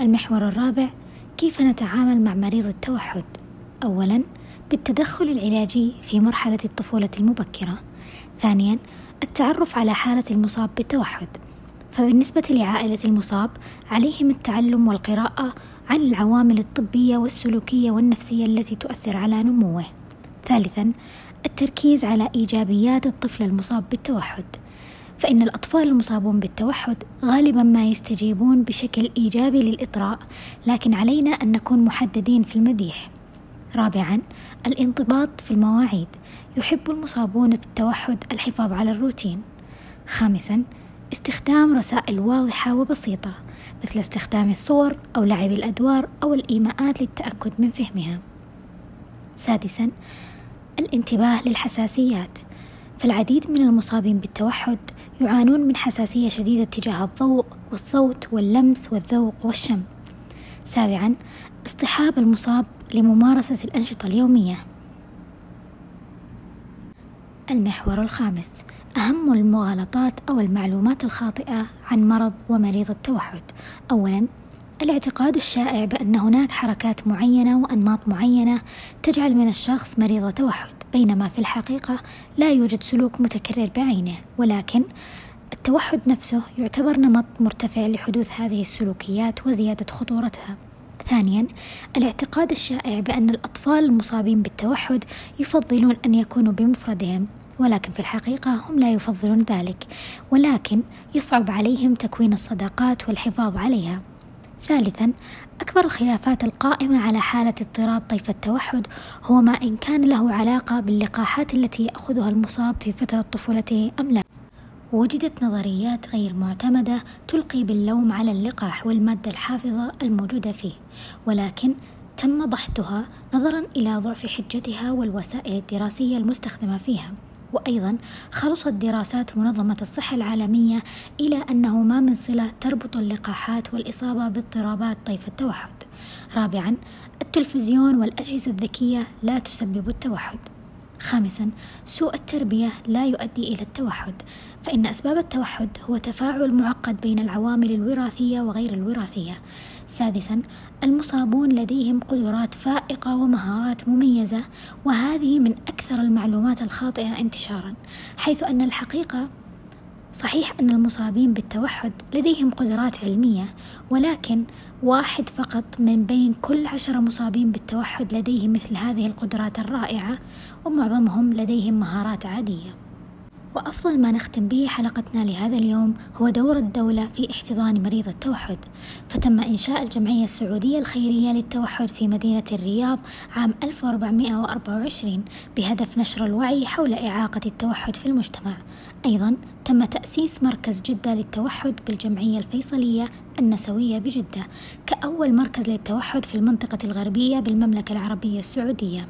المحور الرابع كيف نتعامل مع مريض التوحد؟ اولا بالتدخل العلاجي في مرحلة الطفولة المبكرة. ثانيا التعرف على حالة المصاب بالتوحد. فبالنسبة لعائلة المصاب عليهم التعلم والقراءة عن العوامل الطبية والسلوكية والنفسية التي تؤثر على نموه. ثالثا التركيز على إيجابيات الطفل المصاب بالتوحد. فإن الأطفال المصابون بالتوحد غالبا ما يستجيبون بشكل إيجابي للإطراء لكن علينا أن نكون محددين في المديح. رابعا الانضباط في المواعيد. يحب المصابون بالتوحد الحفاظ على الروتين. خامسا استخدام رسائل واضحة وبسيطة مثل استخدام الصور أو لعب الأدوار أو الإيماءات للتأكد من فهمها. سادسا الانتباه للحساسيات. فالعديد من المصابين بالتوحد يعانون من حساسية شديدة تجاه الضوء والصوت واللمس والذوق والشم. سابعا اصطحاب المصاب لممارسة الأنشطة اليومية. المحور الخامس أهم المغالطات أو المعلومات الخاطئة عن مرض ومريض التوحد. أولا الاعتقاد الشائع بأن هناك حركات معينة وأنماط معينة تجعل من الشخص مريض توحد بينما في الحقيقة لا يوجد سلوك متكرر بعينه ولكن التوحد نفسه يعتبر نمط مرتفع لحدوث هذه السلوكيات وزيادة خطورتها. ثانيا الاعتقاد الشائع بأن الأطفال المصابين بالتوحد يفضلون أن يكونوا بمفردهم ولكن في الحقيقة هم لا يفضلون ذلك ولكن يصعب عليهم تكوين الصداقات والحفاظ عليها. ثالثا أكبر الخلافات القائمة على حالة اضطراب طيف التوحد هو ما إن كان له علاقة باللقاحات التي يأخذها المصاب في فترة طفولته أم لا. وجدت نظريات غير معتمدة تلقي باللوم على اللقاح والمادة الحافظة الموجودة فيه ولكن تم ضحتها نظرا إلى ضعف حجتها والوسائل الدراسية المستخدمة فيها. وأيضا خلصت دراسات منظمة الصحة العالمية إلى أنه ما من صلة تربط اللقاحات والإصابة باضطرابات طيف التوحد. رابعا التلفزيون والأجهزة الذكية لا تسبب التوحد. خامسا سوء التربية لا يؤدي إلى التوحد فإن أسباب التوحد هو تفاعل معقد بين العوامل الوراثية وغير الوراثية. سادسا المصابون لديهم قدرات فائقة ومهارات مميزة وهذه من أكثر المعلومات الخاطئة انتشارا حيث أن الحقيقة صحيح أن المصابين بالتوحد لديهم قدرات علمية ولكن واحد فقط من بين كل عشرة مصابين بالتوحد لديه مثل هذه القدرات الرائعة ومعظمهم لديهم مهارات عادية. وأفضل ما نختم به حلقتنا لهذا اليوم هو دور الدولة في احتضان مريض التوحد. فتم إنشاء الجمعية السعودية الخيرية للتوحد في مدينة الرياض عام 1424 بهدف نشر الوعي حول إعاقة التوحد في المجتمع. أيضا تم تأسيس مركز جدة للتوحد بالجمعية الفيصلية النسوية بجدة كأول مركز للتوحد في المنطقة الغربية بالمملكة العربية السعودية.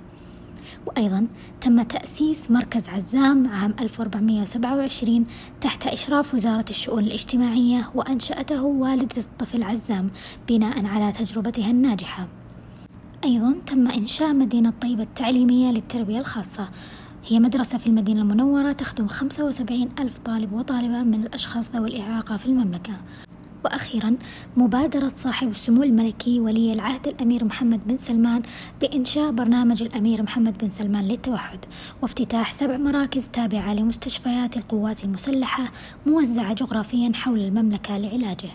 وأيضا تم تأسيس مركز عزام عام 1427 تحت إشراف وزارة الشؤون الاجتماعية وأنشأته والدة الطفل عزام بناء على تجربتها الناجحة. أيضا تم إنشاء مدينة طيبة التعليمية للتربية الخاصة. هي مدرسة في المدينة المنورة تخدم 75 ألف طالب وطالبة من الأشخاص ذوي الإعاقة في المملكة. وأخيرا مبادرة صاحب السمو الملكي ولي العهد الأمير محمد بن سلمان بإنشاء برنامج الأمير محمد بن سلمان للتوحد وافتتاح سبع مراكز تابعة لمستشفيات القوات المسلحة موزعة جغرافيا حول المملكة لعلاجه.